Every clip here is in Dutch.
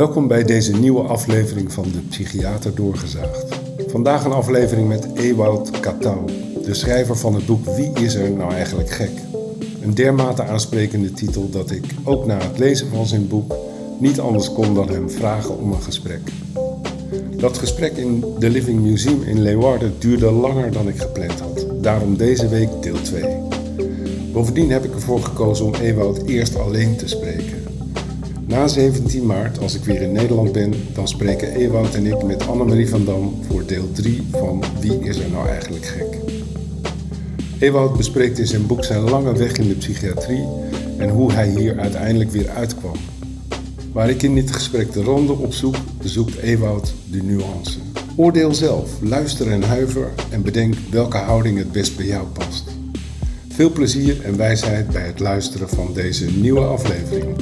Welkom bij deze nieuwe aflevering van De Psychiater Doorgezaagd. Vandaag een aflevering met Ewout Katouw, de schrijver van het boek Wie is er nou eigenlijk gek? Een dermate aansprekende titel dat ik, ook na het lezen van zijn boek, niet anders kon dan hem vragen om een gesprek. Dat gesprek in The Living Museum in Leeuwarden duurde langer dan ik gepland had. Daarom deze week deel 2. Bovendien heb ik ervoor gekozen om Ewout eerst alleen te spreken. Na 17 maart, als ik weer in Nederland ben, dan spreken Ewout en ik met Annemarie van Dam voor deel 3 van Wie is er nou eigenlijk gek? Ewout bespreekt in zijn boek zijn lange weg in de psychiatrie en hoe hij hier uiteindelijk weer uitkwam. Waar ik in dit gesprek de randen opzoek, bezoekt Ewout de nuance. Oordeel zelf, luister en huiver en bedenk welke houding het best bij jou past. Veel plezier en wijsheid bij het luisteren van deze nieuwe aflevering.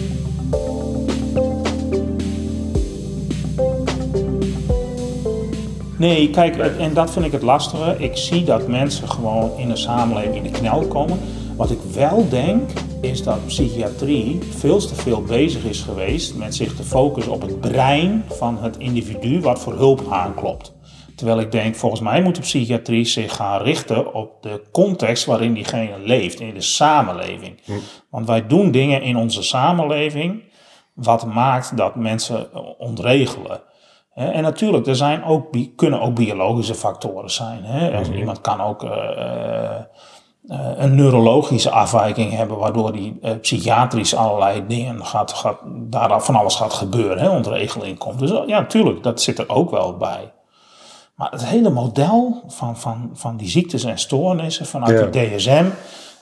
Nee, kijk, en dat vind ik het lastige. Ik zie dat mensen gewoon in de samenleving in de knel komen. Wat ik wel denk, is dat psychiatrie veel te veel bezig is geweest met zich te focussen op het brein van het individu wat voor hulp aanklopt. Terwijl ik denk, volgens mij moet de psychiatrie zich gaan richten op de context waarin diegene leeft, in de samenleving. Want wij doen dingen in onze samenleving wat maakt dat mensen ontregelen. En natuurlijk, er zijn ook, kunnen ook biologische factoren zijn. Hè? Iemand kan ook uh, uh, een neurologische afwijking hebben, waardoor die uh, psychiatrisch allerlei dingen gaat, gaat, daar van alles gaat gebeuren, hè, ontregeling komt. Dus ja, natuurlijk, dat zit er ook wel bij. Maar het hele model van, van, van die ziektes en stoornissen vanuit ja. de DSM,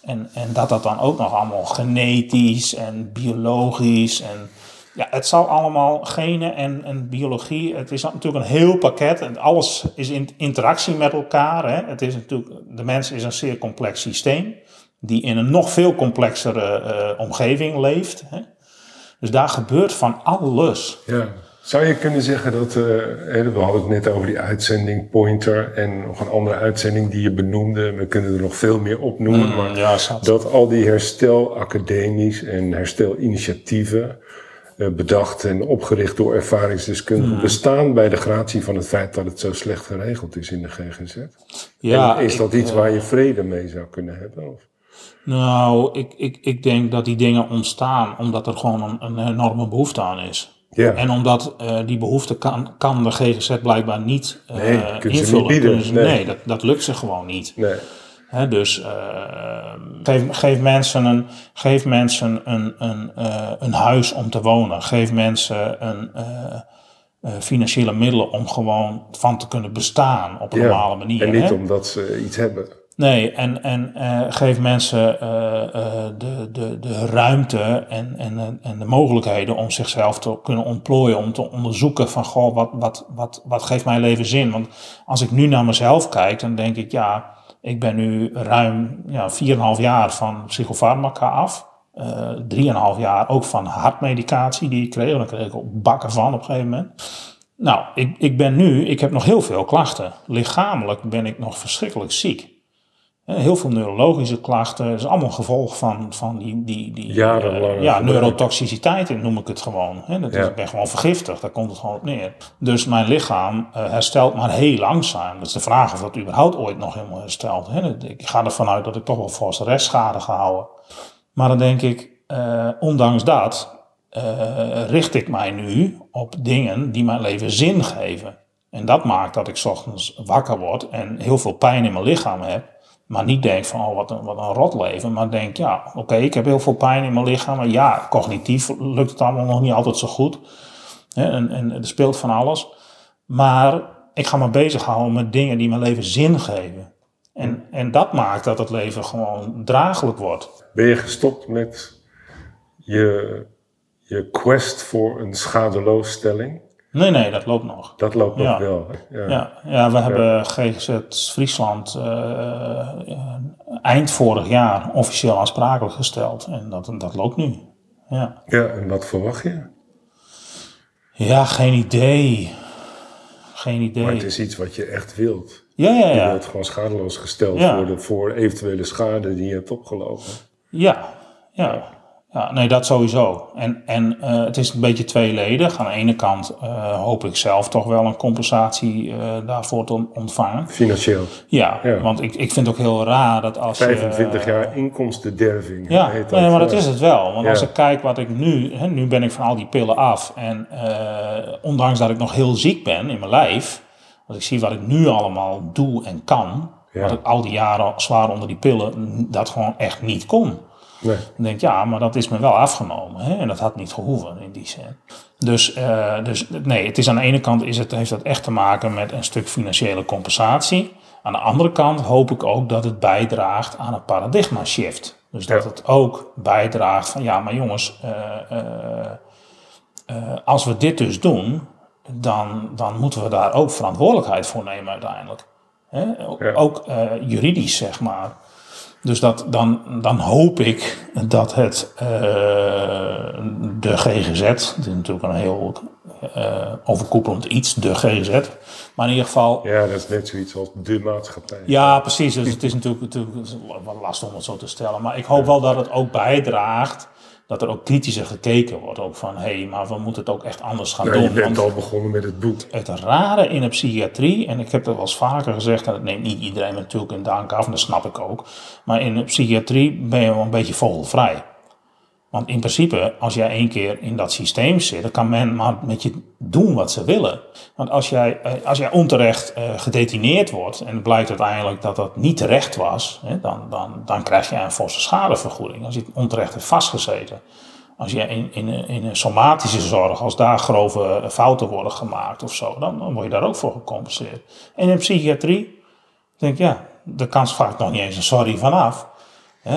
en, en dat dat dan ook nog allemaal genetisch en biologisch en ja, het zal allemaal genen en, en biologie. Het is natuurlijk een heel pakket en alles is in interactie met elkaar. Hè. Het is natuurlijk, de mens is een zeer complex systeem die in een nog veel complexere uh, omgeving leeft. Hè. Dus daar gebeurt van alles. Ja. Zou je kunnen zeggen dat, uh, we hadden het net over die uitzending Pointer en nog een andere uitzending die je benoemde. We kunnen er nog veel meer opnoemen, mm, maar ja, dat al die herstelacademisch en herstelinitiatieven bedacht en opgericht door ervaringsdeskundigen hmm. bestaan bij de gratie van het feit dat het zo slecht geregeld is in de GGZ? Ja, en is dat iets waar je vrede mee zou kunnen hebben? Of? Nou, ik, ik, ik denk dat die dingen ontstaan omdat er gewoon een, een enorme behoefte aan is. Ja. En omdat uh, die behoefte kan, kan de GGZ blijkbaar niet uh, nee, invullen. Niet bieden. Ze, nee, nee dat, dat lukt ze gewoon niet. Nee. He, dus uh, geef, geef, mensen, een, geef mensen een, een, uh, een huis om te wonen. Geef mensen een, uh, financiële middelen om gewoon van te kunnen bestaan op een ja, normale manier. En niet he? omdat ze iets hebben. Nee, en, en geef mensen de, de, de ruimte en, en, en de mogelijkheden om zichzelf te kunnen ontplooien. Om te onderzoeken van, goh, wat, wat, wat, wat geeft mijn leven zin? Want als ik nu naar mezelf kijk, dan denk ik, ja ik ben nu ruim ja, 4,5 jaar van psychofarmaca af. Uh, 3,5 jaar ook van hartmedicatie die ik kreeg. Daar kreeg ik ook bakken van op een gegeven moment. Nou, ik, ik ben nu, ik heb nog heel veel klachten. Lichamelijk ben ik nog verschrikkelijk ziek. Heel veel neurologische klachten. Dat is allemaal gevolg van, van die, die, die uh, ja, neurotoxiciteit, noem ik het gewoon. Dat is, Ik ben gewoon vergiftigd, daar komt het gewoon op neer. Dus mijn lichaam uh, herstelt maar heel langzaam. Dat is de vraag of dat überhaupt ooit nog helemaal herstelt. Ik ga ervan uit dat ik toch wel forse restschade gehouden. Maar dan denk ik, uh, ondanks dat, richt ik mij nu op dingen die mijn leven zin geven. En dat maakt dat ik ochtends wakker word en heel veel pijn in mijn lichaam heb. Maar niet denk van, oh, wat een, wat een rot leven. Maar denk, ja, oké, ik heb heel veel pijn in mijn lichaam. Maar ja, cognitief lukt het allemaal nog niet altijd zo goed. En, en er speelt van alles. Maar ik ga me bezighouden met dingen die mijn leven zin geven. En, en dat maakt dat het leven gewoon draaglijk wordt. Ben je gestopt met je, je quest voor een schadeloosstelling? Nee, nee, dat loopt nog. Dat loopt nog wel. Ja. ja. Ja, we hebben GGZ Friesland uh, eind vorig jaar officieel aansprakelijk gesteld. En dat, dat loopt nu. Ja. ja, en wat verwacht je? Ja, geen idee. Geen idee. Maar het is iets wat je echt wilt. Ja, ja, ja. Je wilt gewoon schadeloos gesteld worden voor eventuele schade die je hebt opgelopen. Ja, ja. Ja, nee, dat sowieso. En, en uh, het is een beetje tweeledig. Aan de ene kant uh, hoop ik zelf toch wel een compensatie uh, daarvoor te ontvangen. Financieel. Ja, ja, want ik, ik vind het ook heel raar dat als 25 jaar inkomstenderving. Ja, heet dat, nee, maar dat is het wel. Want ja. als ik kijk wat ik nu... Hè, nu ben ik van al die pillen af. En ondanks dat ik nog heel ziek ben in mijn lijf... Als ik zie wat ik nu allemaal doe en kan... Ja. Wat ik al die jaren zwaar onder die pillen dat gewoon echt niet kon. Nee. Dan denk ik, ja, maar dat is me wel afgenomen. Hè? En dat had niet gehoeven in die zin. Dus, uh, dus nee, het is aan de ene kant is het, heeft dat echt te maken met een stuk financiële compensatie. Aan de andere kant hoop ik ook dat het bijdraagt aan een paradigma shift. Dus dat ja. het ook bijdraagt van ja, maar jongens, uh, uh, als we dit dus doen, dan, dan moeten we daar ook verantwoordelijkheid voor nemen uiteindelijk. Hè? Ja. Ook juridisch, zeg maar. Dus dat, dan, dan hoop ik dat het uh, de GGZ, dit is natuurlijk een heel uh, overkoepelend iets, de GGZ, maar in ieder geval... Ja, dat is net zoiets als de maatschappij. Ja, precies. Dus het is natuurlijk, natuurlijk wat lastig om het zo te stellen. Maar ik hoop wel dat het ook bijdraagt dat er ook kritischer gekeken wordt. Ook van, hé, hey, maar we moeten het ook echt anders gaan doen. Je bent al begonnen met het boek. Het rare in de psychiatrie, en ik heb dat wel eens vaker gezegd, en dat neemt niet iedereen natuurlijk in dank af, en dat snap ik ook. Maar in de psychiatrie ben je wel een beetje vogelvrij. Want in principe, als jij één keer in dat systeem zit, dan kan men maar met je doen wat ze willen. Want als jij, als jij onterecht uh, gedetineerd wordt en blijkt uiteindelijk dat dat niet terecht was, dan, dan, dan krijg je een forse schadevergoeding. Als je onterecht hebt vastgezeten. Als je in, in, in een somatische zorg, als daar grove fouten worden gemaakt of zo, dan, dan word je daar ook voor gecompenseerd. En in psychiatrie, denk ik, ja, de kans vaak nog niet eens een sorry vanaf.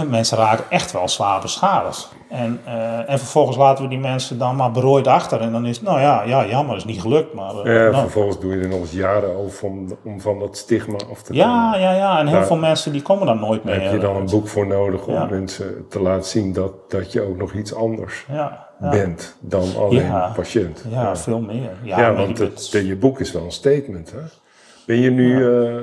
Mensen raken echt wel zwaar beschadigd. En, uh, en vervolgens laten we die mensen dan maar berooid achter. En dan is het, nou ja, ja jammer, is niet gelukt. Maar, uh, ja, nou. vervolgens doe je er nog eens jaren over om, om van dat stigma af te ja, komen. Ja, ja, en heel veel mensen die komen dan nooit meer. Daar heb je dan een boek voor nodig om ja. mensen te laten zien dat, dat je ook nog iets anders ja, bent dan alleen patiënt. Ja, veel meer. Ja, want het, je boek is wel een statement. Hè? Ben je nu... Uh,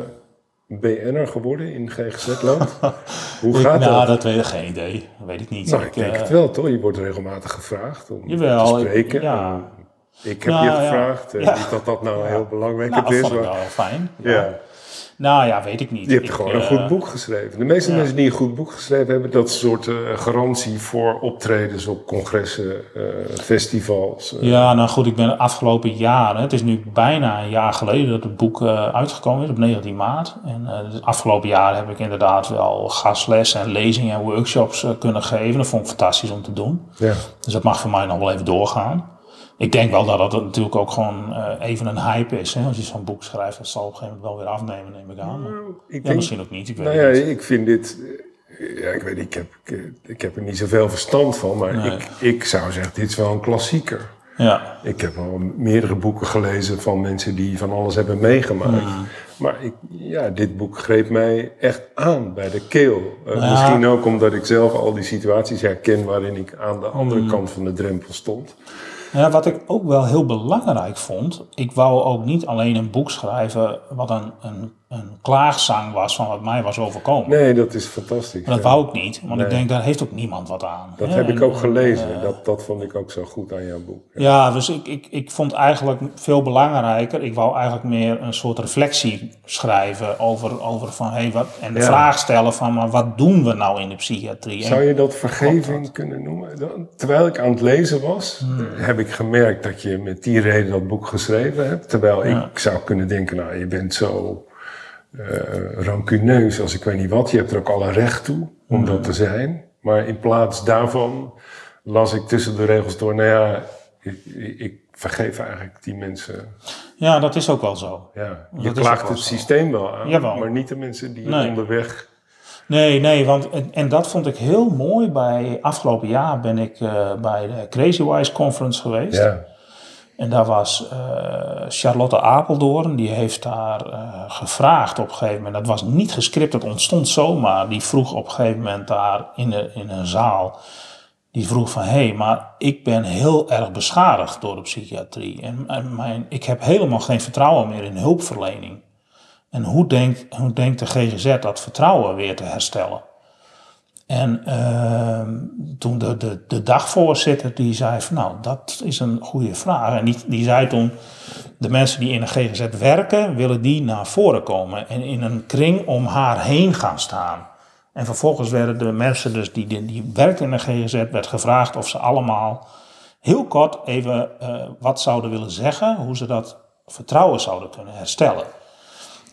BN'er geworden in GGZ-land? Hoe gaat nou, dat? dat weet ik geen idee. Dat weet ik niet. Nou, ik denk uh, het wel, toch? Je wordt regelmatig gevraagd om jawel, te spreken. Ik, ja. ik heb nou, je gevraagd. Ja. Niet dat dat nou heel belangrijk nou, is. Dat ik wel fijn. Ja. Nou ja, weet ik niet. Je hebt ik, gewoon een uh, goed boek geschreven. De meeste ja. mensen die een goed boek geschreven hebben, dat soort uh, garantie voor optredens op congressen, uh, festivals. Ja, nou goed, ik ben de afgelopen jaren, het is nu bijna een jaar geleden dat het boek uitgekomen is, op 19 maart. En de afgelopen jaren heb ik inderdaad wel gastlessen en lezingen en workshops kunnen geven. Dat vond ik fantastisch om te doen. Ja. Dus dat mag voor mij nog wel even doorgaan. Ik denk wel dat dat natuurlijk ook gewoon uh, even een hype is. Hè? Als je zo'n boek schrijft, dat zal op een gegeven moment wel weer afnemen, neem ik aan. Maar, nou, ik ja, denk, misschien ook niet. Ik weet nou ja, niet. ik vind dit. Ja, ik weet, ik heb, ik, ik heb er niet zoveel verstand van, maar Nee. ik, ik zou zeggen, dit is wel een klassieker. Ja, Ik heb al meerdere boeken gelezen van mensen die van alles hebben meegemaakt. Mm. Maar ik, ja, dit boek greep mij echt aan bij de keel. Uh, ja. Misschien ook omdat ik zelf al die situaties herken waarin ik aan de andere Mm. kant van de drempel stond. Ja, wat ik ook wel heel belangrijk vond, ik wou ook niet alleen een boek schrijven wat een, een, een klaagzang was van wat mij was overkomen. Nee, dat is fantastisch. Maar dat ja. wou ik niet, want ik denk daar heeft ook niemand wat aan. Dat heb ik ook en, gelezen. eh, dat, dat vond ik ook zo goed aan jouw boek. Ja. Ja, dus ik, ik, ik vond eigenlijk veel belangrijker. Ik wou eigenlijk meer een soort reflectie schrijven over, over van hey, wat. En de Ja. vraag stellen van maar wat doen we nou in de psychiatrie? Zou je dat vergeving kunnen noemen? Terwijl ik aan het lezen was, Hmm. heb ik gemerkt dat je met die reden dat boek geschreven hebt. Terwijl ik zou kunnen denken, nou, je bent zo rancuneus als ik weet niet wat. Je hebt er ook alle recht toe om dat te zijn. Maar in plaats daarvan las ik tussen de regels door, nou ja, ik, ik, vergeef eigenlijk die mensen. Ja, dat is ook wel zo. Ja, je Dat klaagt het zo. systeem wel aan, Jawel. maar niet de mensen die Nee. onderweg... Nee, nee, want en, en dat vond ik heel mooi. Bij afgelopen jaar ben ik eh, bij de Crazy Wise Conference geweest. Ja, En daar was eh, Charlotte Apeldoorn, die heeft daar eh, gevraagd op een gegeven moment. Dat was niet gescript, dat ontstond zomaar. Die vroeg op een gegeven moment daar in, de, in een zaal. Die vroeg van, hé, hey, maar ik ben heel erg beschadigd door de psychiatrie. En, en mijn, ik heb helemaal geen vertrouwen meer in hulpverlening. En hoe denkt, hoe denkt de GGZ dat vertrouwen weer te herstellen? En ehm, toen de, de, de dagvoorzitter die zei van nou, dat is een goede vraag. En die, die zei toen, de mensen die in een GGZ werken, willen die naar voren komen. En in een kring om haar heen gaan staan. En vervolgens werden de mensen dus die, die, die werkten in een GGZ, werd gevraagd of ze allemaal heel kort even eh, wat zouden willen zeggen. Hoe ze dat vertrouwen zouden kunnen herstellen.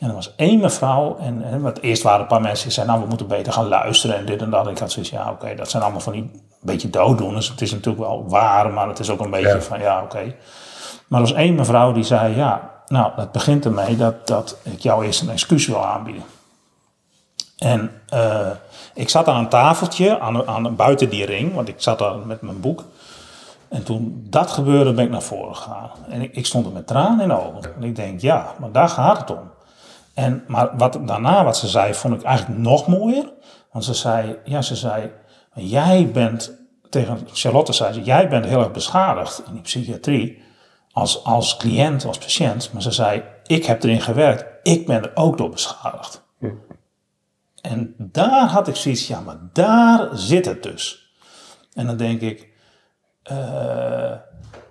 En er was één mevrouw, en, en wat eerst waren een paar mensen die zeiden, nou we moeten beter gaan luisteren en dit en dat. Ik had zoiets, ja oké, dat zijn allemaal van die beetje dooddoeners. Het is natuurlijk wel waar, maar het is ook een beetje van, ja oké. Maar er was één mevrouw die zei, ja, nou het begint ermee dat, dat ik jou eerst een excuus wil aanbieden. En uh, ik zat aan een tafeltje aan, aan, buiten die ring, want ik zat daar met mijn boek. En toen dat gebeurde, ben ik naar voren gegaan. En ik, ik stond er met tranen in de ogen. En ik denk, ja, maar daar gaat het om. En, maar wat, daarna wat ze zei, vond ik eigenlijk nog mooier. Want ze zei, ja, ze zei, jij bent, tegen Charlotte zei ze, jij bent heel erg beschadigd in die psychiatrie. Als, als cliënt, als patiënt. Maar ze zei, ik heb erin gewerkt, ik ben er ook door beschadigd. Hm. En daar had ik zoiets, ja, maar daar zit het dus. En dan denk ik, uh,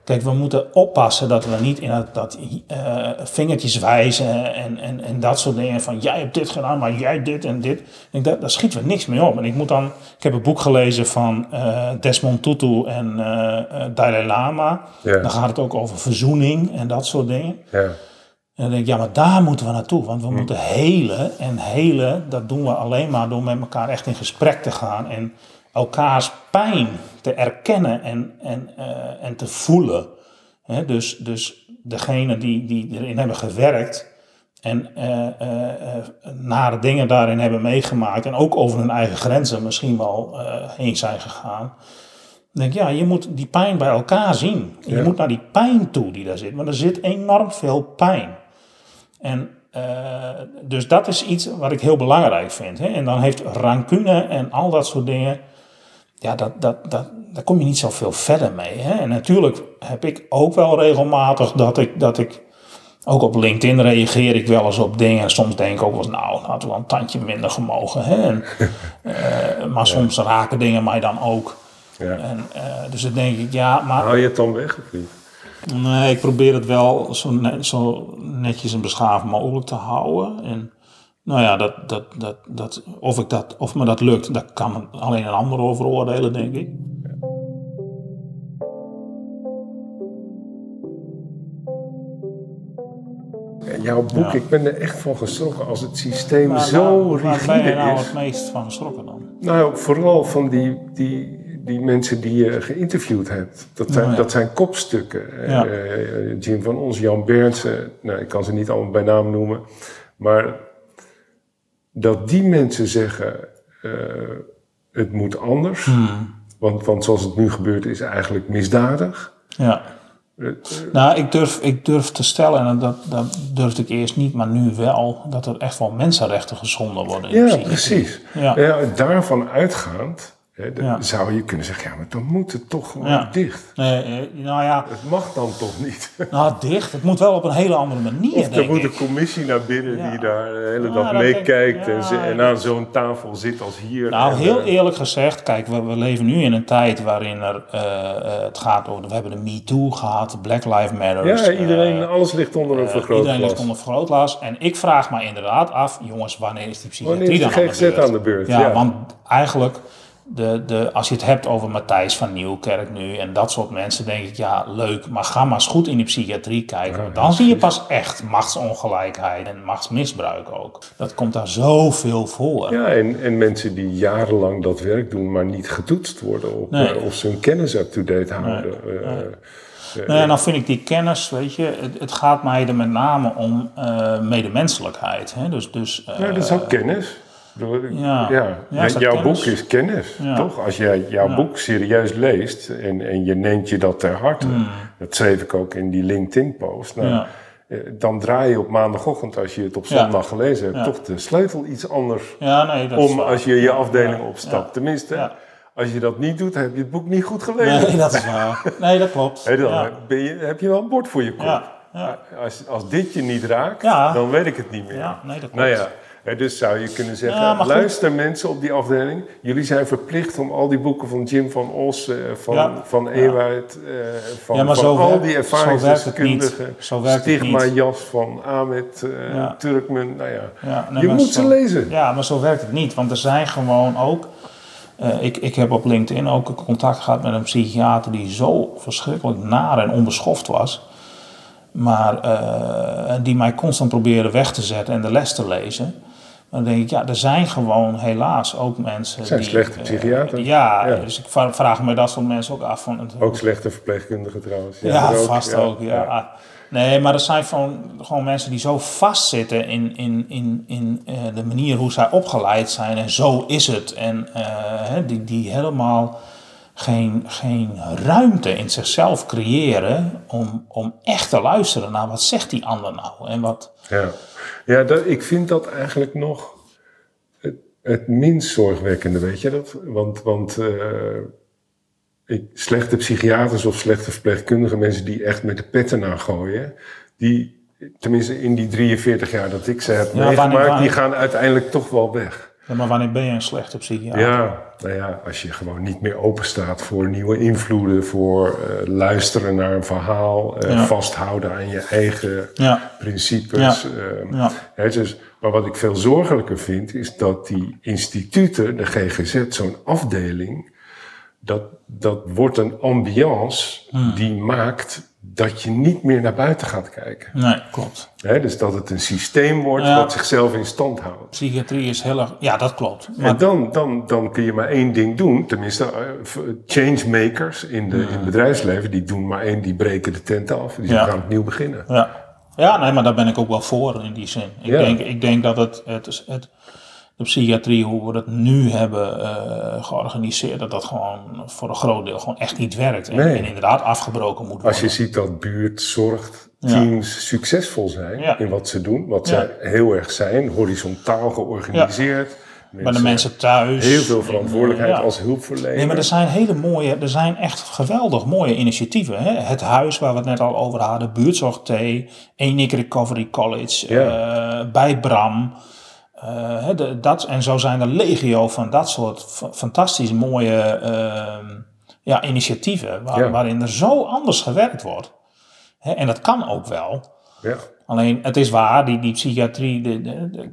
Kijk, we moeten oppassen dat we niet in dat, dat uh, vingertjes wijzen en, en, en dat soort dingen van jij hebt dit gedaan, maar jij dit en dit. Ik denk, daar schieten we niks mee op. En ik moet dan, ik heb een boek gelezen van uh, Desmond Tutu en uh, Dalai Lama. Dan gaat het ook over verzoening en dat soort dingen. Ja. En dan denk ik, ja, maar daar moeten we naartoe. Want we hm. moeten helen. En helen, dat doen we alleen maar door met elkaar echt in gesprek te gaan. En elkaars pijn te erkennen en, en, uh, en te voelen. He, dus, dus degene die, die erin hebben gewerkt en uh, uh, nare dingen daarin hebben meegemaakt en ook over hun eigen grenzen misschien wel heen zijn gegaan. Dan denk ik, ja, je moet die pijn bij elkaar zien. Je moet naar die pijn toe die daar zit. Maar er zit enorm veel pijn. En dus dat is iets wat ik heel belangrijk vind. Hè? En dan heeft rancune en al dat soort dingen ja, dat, dat, dat, daar kom je niet zoveel verder mee. Hè? En natuurlijk heb ik ook wel regelmatig dat ik, dat ik ook op LinkedIn reageer ik wel eens op dingen. En soms denk ik ook wel eens, nou, hadden we wel een tandje minder gemogen. Hè? En, uh, maar soms raken dingen mij dan ook. Ja. En, uh, dus dan denk ik, ja, maar... Hou je het dan weg of niet? Nee, ik probeer het wel zo, net, zo netjes en beschaafd mogelijk te houden. En nou ja, dat, dat, dat, dat, of, ik dat, of me dat lukt, daar kan alleen een ander over oordelen, denk ik. jouw boek, ik ben er echt van geschrokken als het systeem maar, zo rigide is. Waar ben je nou het meest van geschrokken dan? Nou, vooral van die, die, die mensen die je geïnterviewd hebt. Dat zijn, oh, dat zijn kopstukken. Ja. Uh, Jim van Ons, Jan Berndsen, nou, ik kan ze niet allemaal bij naam noemen. Maar dat die mensen zeggen: uh, het moet anders. Hmm. Want, want zoals het nu gebeurt, is eigenlijk misdadig. Ja. Uh, nou, ik durf, ik durf te stellen, en dat, dat durfde ik eerst niet, maar nu wel, dat er echt wel mensenrechten geschonden worden. ja, precies. Ja. ja. daarvan uitgaand dan zou je kunnen zeggen, ja, maar dan moet het toch gewoon dicht. Nee, eh, nou ja. Het mag dan toch niet? Nou, dicht. Het moet wel op een hele andere manier, Of er moet een commissie naar binnen die daar de hele dag meekijkt en, en, aan zo'n tafel zit als hier. Nou, heel eh, eerlijk gezegd, kijk, we, we, leven nu in een tijd waarin er, uh, het gaat over, we hebben de MeToo gehad, Black Lives Matter. Ja, iedereen, alles ligt onder een vergrootglas. Iedereen ligt onder een vergrootglas. En ik vraag me inderdaad af, jongens, wanneer is die psychiatrie dan aan de beurt? aan de beurt? ja, want eigenlijk de, de, als je het hebt over Matthijs van Nieuwkerk nu en dat soort mensen, denk ik, ja, leuk, maar ga maar eens goed in die psychiatrie kijken. dan zie je pas echt machtsongelijkheid en machtsmisbruik ook. Dat komt daar zoveel voor. Ja, en, en mensen die jarenlang dat werk doen, maar niet getoetst worden op nee. uh, of ze hun kennis up-to-date houden. Nee. Uh, nee. nou ja, dan vind ik die kennis, weet je, het, het gaat mij er met name om medemenselijkheid. Hè? Dus, dus, ja, dat is ook kennis. Ja, ja. jouw boek is kennis, toch? Als jij jouw boek serieus leest en, en je neemt je dat ter harte, hmm. dat schreef ik ook in die LinkedIn-post. Nou, eh, dan draai je op maandagochtend, als je het op zondag gelezen hebt, toch de sleutel iets anders nee, dat om als je je afdeling opstapt. Tenminste, als je dat niet doet, heb je het boek niet goed gelezen. Nee, dat is waar. Nee, dat klopt. dan ben je, heb je wel een bord voor je kop. Als, als dit je niet raakt, dan weet ik het niet meer. Ja, nee, dat klopt. Nou ja, Hè, dus zou je kunnen zeggen, Ja, maar goed. luister mensen op die afdeling. Jullie zijn verplicht om al die boeken van Jim van Os, eh, van, Ja. van. Ewout, eh, van, Ja, van zo al die ervaringsdeskundigen. Stigma. Jas van Ahmed uh, Ja. Turkmen. Nou ja, nee, je moet zo- ze lezen. Ja, maar zo werkt het niet. Want er zijn gewoon ook. eh, ik, ik heb op LinkedIn ook contact gehad met een psychiater die zo verschrikkelijk naar en onbeschoft was. Maar eh, die mij constant probeerde weg te zetten en de les te lezen. Dan denk ik, ja, er zijn gewoon helaas ook mensen zijn die... slechte eh, psychiaters. ja, Ja. dus ik vra- vraag me dat soort mensen ook af. Van, het- Ook slechte verpleegkundigen trouwens. ja, er vast ook. Ja. Nee, maar er zijn gewoon, gewoon mensen die zo vastzitten in, in, in, in eh, de manier hoe zij opgeleid zijn. En zo is het. En eh, die, die helemaal geen, geen ruimte in zichzelf creëren om, om echt te luisteren naar wat zegt die ander nou. En wat, Ja, ja dat, ik vind dat eigenlijk nog het, het minst zorgwekkende, weet je dat? Want, want eh, ik, slechte psychiaters of slechte verpleegkundigen, mensen die echt met de petten naar gooien, die, tenminste in die 43 jaar dat ik ze heb Ja, meegemaakt, die gaan uiteindelijk toch wel weg. Ja, maar wanneer ben je een slechte psychiater? Ja, nou ja, als je gewoon niet meer open staat voor nieuwe invloeden, voor eh, luisteren naar een verhaal, eh, Ja. vasthouden aan je eigen Ja. principes. Ehm, hè, dus, maar wat ik veel zorgelijker vind, is dat die instituten, de GGZ, zo'n afdeling, dat, dat wordt een ambiance Hmm. die maakt dat je niet meer naar buiten gaat kijken. Nee, klopt. Dus dat het een systeem wordt Ja. dat zichzelf in stand houdt. Psychiatrie is heel erg... Ja, dat klopt. En Maar, dan, dan, dan kun je maar één ding doen. Tenminste, eh, changemakers in, de, in het bedrijfsleven, die doen maar één, die breken de tent af. Die Ja. gaan opnieuw beginnen. Ja. ja, nee, maar daar ben ik ook wel voor in die zin. Ik, denk, ik denk dat het, het, het, de psychiatrie, hoe we dat nu hebben eh, georganiseerd, dat dat gewoon voor een groot deel gewoon echt niet werkt. En, Nee. en inderdaad afgebroken moet worden. Als je ziet dat buurtzorgteams succesvol zijn Ja. in wat ze doen, wat Ja. zij heel erg zijn, horizontaal georganiseerd. Bij de mensen thuis. Heel veel verantwoordelijkheid als hulpverlener. Nee, maar er zijn hele mooie, er zijn echt geweldig mooie initiatieven. Hè? Het huis waar we het net al over hadden, Buurtzorg T, Enik Recovery College, eh, bij Bram. Eh, hè, de- dat, en zo zijn er legio van dat soort fa- fantastisch mooie ehm, ja, initiatieven, waar- Ja. waarin er zo anders gewerkt wordt. Hè? En dat kan ook wel. Ja. Alleen, het is waar, die, die psychiatrie, de, de-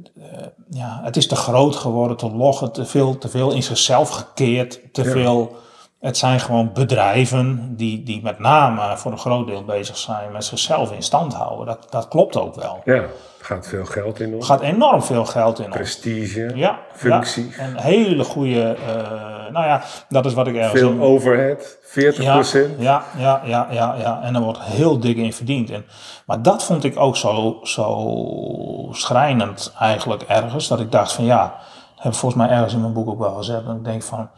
ja, het is te groot geworden, te loggen, te veel, te veel in zichzelf gekeerd, te Ja. veel... Het zijn gewoon bedrijven die, die met name voor een groot deel bezig zijn met zichzelf in stand houden. Dat, dat klopt ook wel. ja, er gaat veel geld in om. Er gaat enorm veel geld in om. Prestige, Ja, functie, ja, en hele goede, eh, nou ja, dat is wat ik ergens... veel in- overhead, 40%. ja, ja, ja, ja, ja, ja. En er wordt heel dik in verdiend. En, maar dat vond ik ook zo, zo schrijnend eigenlijk ergens. Dat ik dacht van ja, dat heb ik volgens mij ergens in mijn boek ook wel gezet. En ik denk van,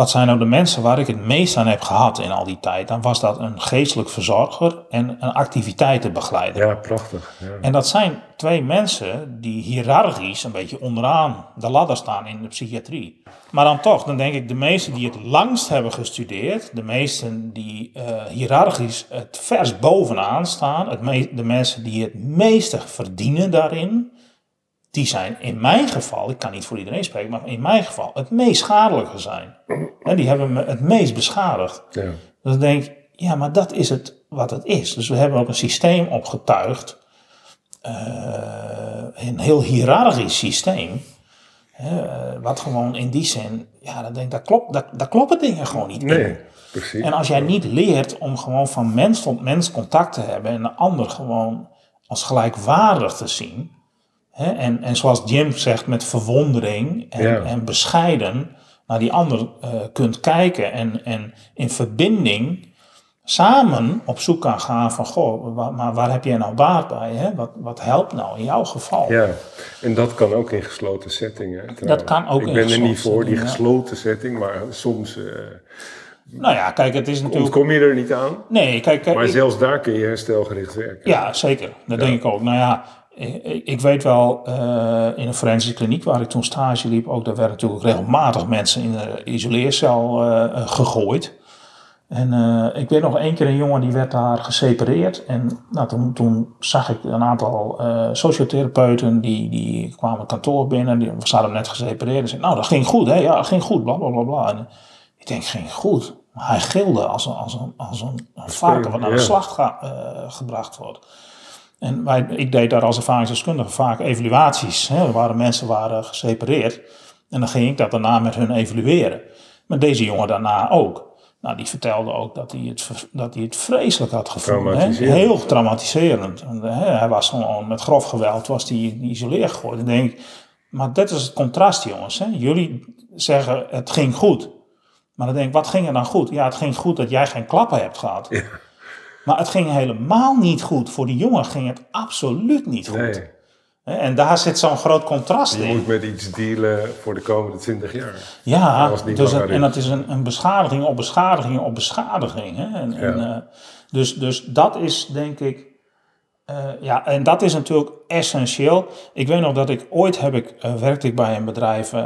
wat zijn nou de mensen waar ik het meest aan heb gehad in al die tijd? Dan was dat een geestelijk verzorger en een activiteitenbegeleider. Ja, prachtig. Ja. En dat zijn twee mensen die hiërarchisch een beetje onderaan de ladder staan in de psychiatrie. Maar dan toch, dan denk ik de meesten die het langst hebben gestudeerd, de meesten die eh hiërarchisch het vers bovenaan staan, het de mensen die het meeste verdienen daarin, die zijn in mijn geval, ik kan niet voor iedereen spreken, maar in mijn geval het meest schadelijke zijn. En die hebben me het meest beschadigd. Ja. Dus dan denk ik, ja, maar dat is het wat het is. Dus we hebben ook een systeem opgetuigd, eh, een heel hiërarchisch systeem, wat gewoon in die zin, ja, dan denk ik, dat klopt, dat, dat kloppen dingen gewoon niet. in. Nee, precies. En als jij niet leert om gewoon van mens tot mens contact te hebben en de ander gewoon als gelijkwaardig te zien, hè, en, en zoals Jim zegt, met verwondering en, Ja. en bescheiden naar die ander eh, kunt kijken en, en in verbinding samen op zoek kan gaan van, goh, wa- maar waar heb jij nou baat bij? Hè? Wat, wat helpt nou in jouw geval? Ja, en dat kan ook in gesloten settingen. trouwens. kan ook Ik in ben er niet voor, die ja. gesloten setting, maar soms eh, Nou ja, kijk, het is natuurlijk... ontkom je er niet aan. Nee, kijk, kijk Maar ik- zelfs daar kun je herstelgericht werken. Ja, zeker. Dat denk ik ook. Nou ja, ik, ik weet wel, eh, in een forensische kliniek waar ik toen stage liep, ook daar werden natuurlijk regelmatig mensen in de isoleercel eh, eh, gegooid. En ik weet nog één keer een jongen die werd daar gesepareerd. En nou, toen, toen zag ik een aantal sociotherapeuten die, die kwamen het kantoor binnen. Die, we hadden net gesepareerd. En zeiden, nou dat ging goed hè, ja dat ging goed, bla bla bla bla. En ik denk, ging goed. Maar hij gilde als een, als een, als een, een varken wat naar de slag ga, gebracht wordt. En wij, ik deed daar als ervaringsdeskundige vaak evaluaties. Hè. Er waren mensen waren gesepareerd. En dan ging ik dat daarna met hun evalueren. Maar deze jongen daarna ook. Nou, die vertelde ook dat hij het, dat hij het vreselijk had gevoeld. Hè? Heel traumatiserend. Hè? Hij was gewoon met grof geweld, was hij geïsoleerd geworden. Dan denk ik, maar dit is het contrast, jongens. Hè? Jullie zeggen het ging goed. Maar dan denk ik, wat ging er dan goed? Ja, het ging goed dat jij geen klappen hebt gehad. Ja. Maar het ging helemaal niet goed. Voor die jongen ging het absoluut niet goed. Nee. En daar zit zo'n groot contrast in. Je moet met iets dealen voor de komende 20 jaar. Ja, dus en dat is een, een, beschadiging op beschadiging op beschadiging. Hè? En, en, uh, dus, dus dat is denk ik uh, ja, en dat is natuurlijk essentieel. Ik weet nog dat ik ooit heb ik, uh, werkte ik bij een bedrijf, uh,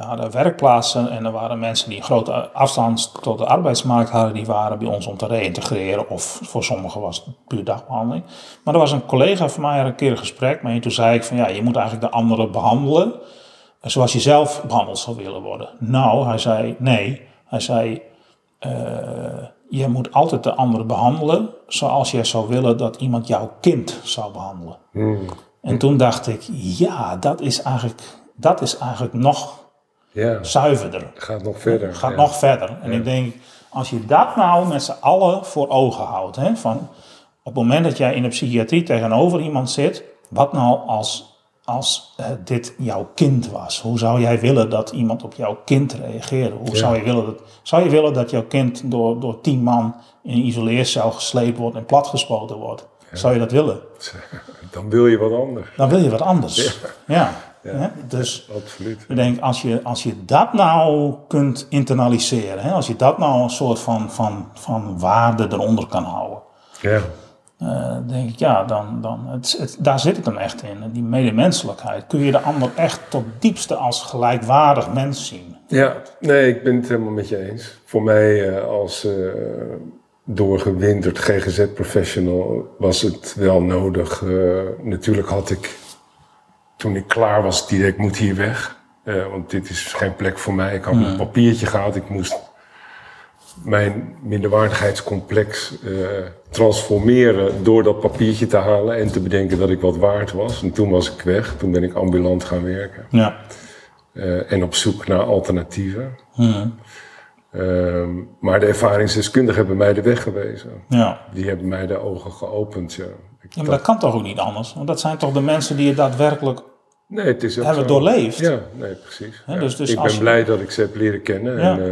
hadden werkplaatsen en er waren mensen die een grote afstand tot de arbeidsmarkt hadden, die waren bij ons om te reïntegreren of voor sommigen was het puur dagbehandeling. Maar er was een collega van mij, had een keer een gesprek en toen zei ik van ja, je moet eigenlijk de anderen behandelen zoals je zelf behandeld zou willen worden. Nou, hij zei nee, hij zei je moet altijd de ander behandelen zoals jij zou willen dat iemand jouw kind zou behandelen. Hmm. En toen dacht ik, ja, dat is eigenlijk, dat is eigenlijk nog ja. zuiverder. Gaat nog verder. Gaat nog verder. En ik denk, als je dat nou met z'n allen voor ogen houdt, hè, van op het moment dat jij in de psychiatrie tegenover iemand zit, wat nou als als uh, dit jouw kind was? Hoe zou jij willen dat iemand op jouw kind reageerde? Hoe zou, je willen dat, zou je willen dat jouw kind door, door tien man in een isoleercel gesleept wordt en platgespoten wordt? Zou je dat willen? Dan wil je wat anders. Dan wil je wat anders. Ja. ja. Dus absoluut. ik denk, als je, als je dat nou kunt internaliseren, hè, als je dat nou een soort van, van, van waarde eronder kan houden. Ja. Uh, denk ik, ja, dan, dan het, het, daar zit het hem echt in. Die medemenselijkheid. Kun je de ander echt tot diepste als gelijkwaardig mens zien? Ja, nee, ik ben het helemaal met je eens. Voor mij uh, als uh, doorgewinterd GGZ-professional was het wel nodig. natuurlijk had ik, toen ik klaar was, ik moet hier weg. want dit is geen plek voor mij. Ik had een papiertje gehad, ik moest mijn minderwaardigheidscomplex uh, transformeren door dat papiertje te halen en te bedenken dat ik wat waard was. En toen was ik weg, toen ben ik ambulant gaan werken. Ja. Uh, en op zoek naar alternatieven. Hmm. Uh, maar de ervaringsdeskundigen hebben mij de weg gewezen. Ja. Die hebben mij de ogen geopend. Ja. Ik ja maar dat kan toch ook niet anders? Want dat zijn toch de mensen die je daadwerkelijk Nee, het is ook hebben zo. doorleefd. Ja, nee, precies. dus, dus ik ben blij dat ik ze heb leren kennen en uh,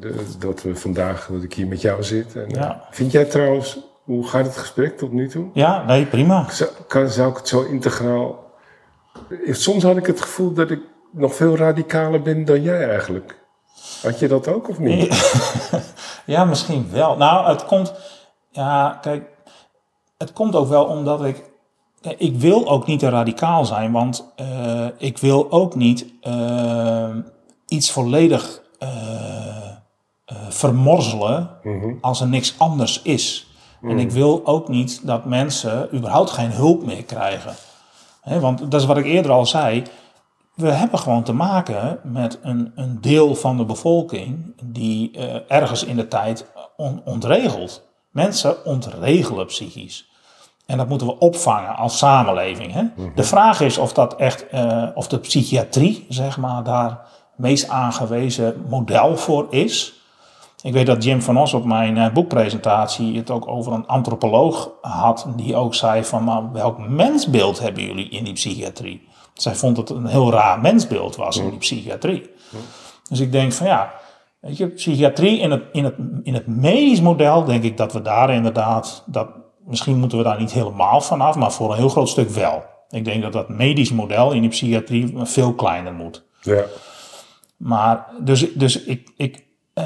de, dat we vandaag dat ik hier met jou zit. En, uh, vind jij trouwens, hoe gaat het gesprek tot nu toe? Ja, nee, prima. Zou, kan, zou ik het zo integraal... Soms had ik het gevoel dat ik nog veel radicaler ben dan jij eigenlijk. Had je dat ook of niet? ja, misschien wel. Nou, het komt... Ja, kijk, het komt ook wel omdat ik ik wil ook niet te radicaal zijn, want uh, ik wil ook niet uh, iets volledig vermorzelen mm-hmm. als er niks anders is. Mm. En ik wil ook niet dat mensen überhaupt geen hulp meer krijgen. He, want dat is wat ik eerder al zei. We hebben gewoon te maken met een, een deel van de bevolking die ergens in de tijd on, ontregelt. Mensen ontregelen psychisch. En dat moeten we opvangen als samenleving. Hè? Mhm. De vraag is of dat echt, uh, of de psychiatrie, zeg maar, daar meest aangewezen model voor is. Ik weet dat Jim van Os op mijn uh, boekpresentatie het ook over een antropoloog had, die ook zei van, maar welk mensbeeld hebben jullie in die psychiatrie? Zij vond het een heel raar mensbeeld was in die psychiatrie. Dus ik denk van ja, weet je, psychiatrie in het, in het, in het medisch model, denk ik dat we daar inderdaad, dat, misschien moeten we daar niet helemaal vanaf, maar voor een heel groot stuk wel. Ik denk dat dat medisch model in de psychiatrie veel kleiner moet. Ja. Maar, dus, dus ik, ik uh,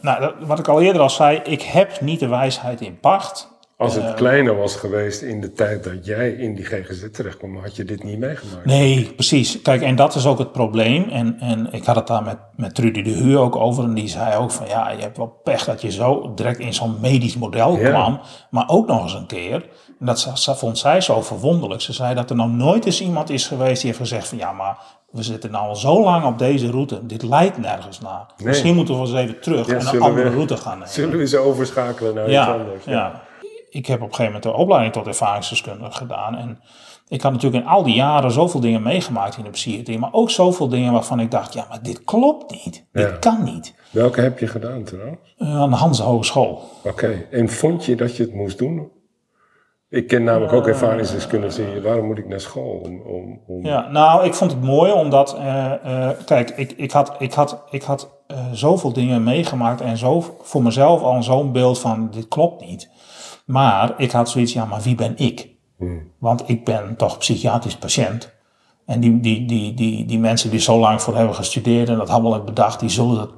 nou, wat ik al eerder al zei, ik heb niet de wijsheid in pacht. Als het kleiner was geweest in de tijd dat jij in die GGZ terecht kwam, had je dit niet meegemaakt. Nee, precies. Kijk, en dat is ook het probleem. En, en ik had het daar met, met Trudy de Huur ook over. En die zei ook van, ja, je hebt wel pech dat je zo direct in zo'n medisch model kwam. Maar ook nog eens een keer, en dat vond zij zo verwonderlijk. Ze zei dat er nog nooit eens iemand is geweest die heeft gezegd van, ja, maar we zitten nou al zo lang op deze route. Dit leidt nergens naar. Misschien moeten we eens even terug en een andere route gaan nemen. Zullen we ze overschakelen naar ja, iets anders? Ja. Ik heb op een gegeven moment de opleiding tot ervaringsdeskundige gedaan. En ik had natuurlijk in al die jaren zoveel dingen meegemaakt in de psychiatrie. Maar ook zoveel dingen waarvan ik dacht, ja, maar dit klopt niet. Dit kan niet. Welke heb je gedaan trouwens? Uh, aan de Hanse Hogeschool. Oké. En vond je dat je het moest doen? Ik ken namelijk ook ervaringsdeskundigen. Waarom moet ik naar school? Om, om, om... Ja, nou, ik vond het mooi omdat, uh, uh, kijk, ik, ik had, ik had, ik had uh, zoveel dingen meegemaakt en zo voor mezelf al zo'n beeld van dit klopt niet. Maar ik had zoiets, ja, maar wie ben ik? Hmm. Want ik ben toch psychiatrisch patiënt. En die, die, die, die, die mensen die zo lang voor hebben gestudeerd en dat allemaal hebben bedacht, die zullen dat,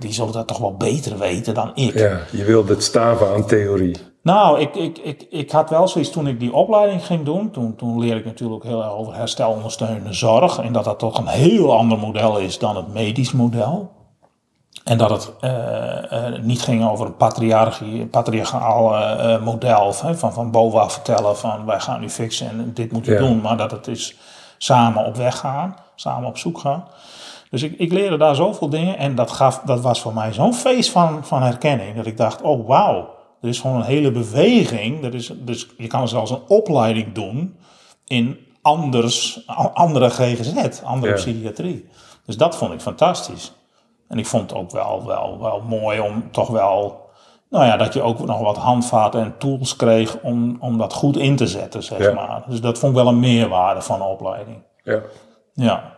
die zullen dat toch wel beter weten dan ik. Ja, je wilde het staven aan theorie. Nou, ik, ik, ik, ik had wel zoiets toen ik die opleiding ging doen. Toen, toen leerde ik natuurlijk heel erg over herstelondersteunende zorg. En dat dat toch een heel ander model is dan het medisch model. En dat het uh, uh, niet ging over een patriarchaal uh, model van, van, van bovenaf vertellen van wij gaan nu fixen en dit moeten we ja. doen. Maar dat het is samen op weg gaan, samen op zoek gaan. Dus ik, ik leerde daar zoveel dingen en dat, gaf, dat was voor mij zo'n feest van, van herkenning. Dat ik dacht, oh wauw, er is gewoon een hele beweging. Dat is, dus je kan zelfs een opleiding doen in anders, andere GGZ, andere ja. psychiatrie. Dus dat vond ik fantastisch. En ik vond het ook wel, wel, wel mooi om toch wel, nou ja, dat je ook nog wat handvaten en tools kreeg om, om dat goed in te zetten, zeg ja. maar. Dus dat vond ik wel een meerwaarde van de opleiding. Ja. Ja.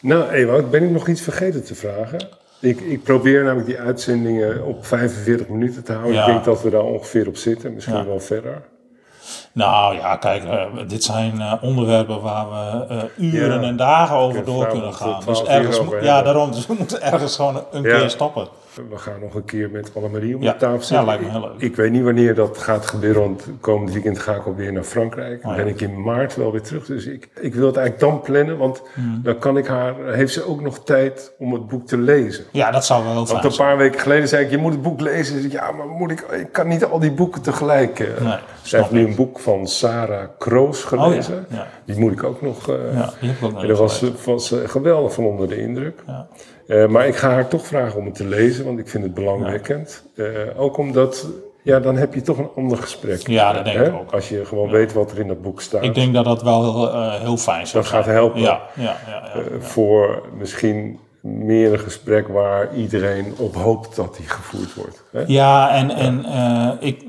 Nou, Ewout, ben ik nog iets vergeten te vragen? Ik, ik probeer namelijk die uitzendingen op 45 minuten te houden. Ja. Ik denk dat we daar ongeveer op zitten, misschien ja. wel verder. Nou ja, kijk, uh, dit zijn uh, onderwerpen waar we uh, uren ja, en dagen over door kunnen gaan. Dus ergens, ja, daarom, dus we moeten ergens gewoon een keer stoppen. We gaan nog een keer met Annemarie om ja. de tafel zitten. Ja, lijkt me heel leuk. Ik, ik, weet niet wanneer dat gaat gebeuren, want komend weekend ga ik alweer naar Frankrijk. Dan oh, ben ik in maart wel weer terug. Dus ik, ik wil het eigenlijk dan plannen, want hmm. dan kan ik haar, heeft ze ook nog tijd om het boek te lezen. Ja, dat zou wel heel fijn Want een paar weken geleden zei ik, je moet het boek lezen. Dus ik, ja, maar moet ik, ik kan niet al die boeken tegelijk. Nee, ze heeft nu een boek van Sarah Kroos gelezen. Oh, ja. Ja. Die moet ik ook nog. Uh, ja, die heb ik ook nog en daar was, was uh, geweldig van onder de indruk. Ja. Uh, maar ik ga haar toch vragen om het te lezen, want ik vind het belangwekkend. ook omdat, ja, dan heb je toch een ander gesprek. Ja, dat denk hè? ik ook. Als je gewoon weet wat er in dat boek staat. Ik denk dat dat wel heel, heel fijn zou dat zijn. Dat gaat helpen. Ja, ja, ja, voor misschien meer een gesprek waar iedereen op hoopt dat die gevoerd wordt. Hè? Ja, en, en ik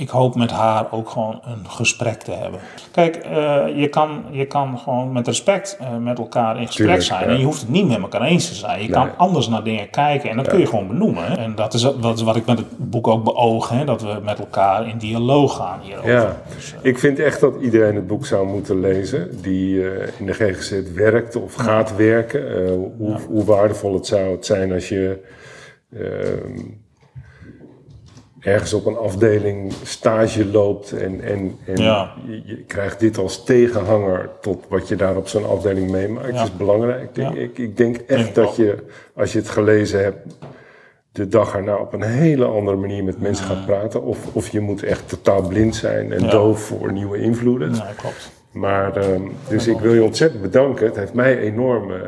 ik hoop met haar ook gewoon een gesprek te hebben. Kijk, uh, je, kan, je kan gewoon met respect uh, met elkaar in gesprek Tuurlijk, zijn. Ja. En je hoeft het niet met elkaar eens te zijn. Je nee. kan anders naar dingen kijken en dat ja. kun je gewoon benoemen. En dat is, dat is wat ik met het boek ook beoog. Hè? Dat we met elkaar in dialoog gaan hierover. Ja, dus, uh, ik vind echt dat iedereen het boek zou moeten lezen. Die in de GGZ werkt of gaat werken. Hoe, hoe, waardevol het zou het zijn als je ehm, ergens op een afdeling stage loopt en, en, en ja. je, je, krijgt dit als tegenhanger tot wat je daar op zo'n afdeling meemaakt, ja. is belangrijk. Denk, ja. ik, ik denk echt denk dat je, als je het gelezen hebt, de dag erna op een hele andere manier met mensen gaat praten. Of, of je moet echt totaal blind zijn en doof voor nieuwe invloeden. Ja, klopt. Maar, um, dus ik wil je ontzettend bedanken. Het heeft mij enorm uh,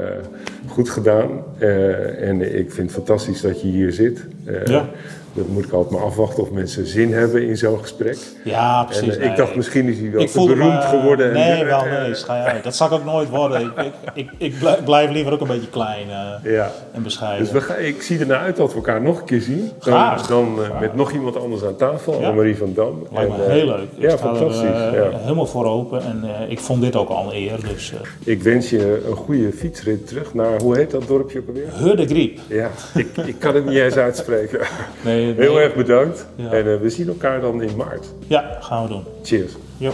goed gedaan. Uh, en ik vind het fantastisch dat je hier zit. Uh, ja. Dat moet ik altijd maar afwachten of mensen zin hebben in zo'n gesprek. Ja, precies. En, uh, nee, ik dacht, misschien is hij wel te beroemd me, geworden. Nee, en, wel nee. Dat zal ik ook nooit worden. ik, ik, ik, ik, blijf liever ook een beetje klein uh, ja. en bescheiden. Dus we gaan, ik zie ernaar uit dat we elkaar nog een keer zien. Dan, Graag. dan uh, met nog iemand anders aan tafel, ja. Marie van Dam. Lijkt me heel leuk. Ja, fantastisch. Er, ja. Helemaal voor open. En ik vond dit ook al een eer. Dus, ik wens je een goede fietsrit terug naar, hoe heet dat dorpje ook alweer? Hurdegriep. Ja, ik, ik kan het niet eens uitspreken. Nee, nee. Heel erg bedankt. Ja. En uh, we zien elkaar dan in maart. Ja, gaan we doen. Cheers. Jo.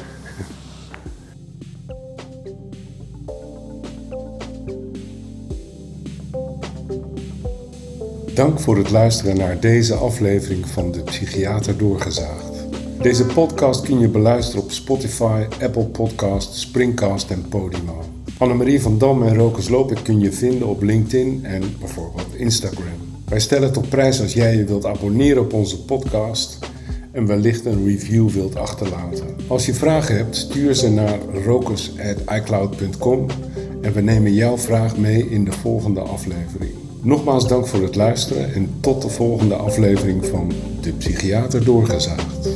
Dank voor het luisteren naar deze aflevering van De Psychiater Doorgezaagd. Deze podcast kun je beluisteren op Spotify, Apple Podcasts, Springcast en Podimo. Annemarie van Dam en Rokus Lopik kun je vinden op LinkedIn en bijvoorbeeld Instagram. Wij stellen het op prijs als jij je wilt abonneren op onze podcast en wellicht een review wilt achterlaten. Als je vragen hebt, stuur ze naar rokus.icloud.com en we nemen jouw vraag mee in de volgende aflevering. Nogmaals dank voor het luisteren en tot de volgende aflevering van De Psychiater Doorgezaagd.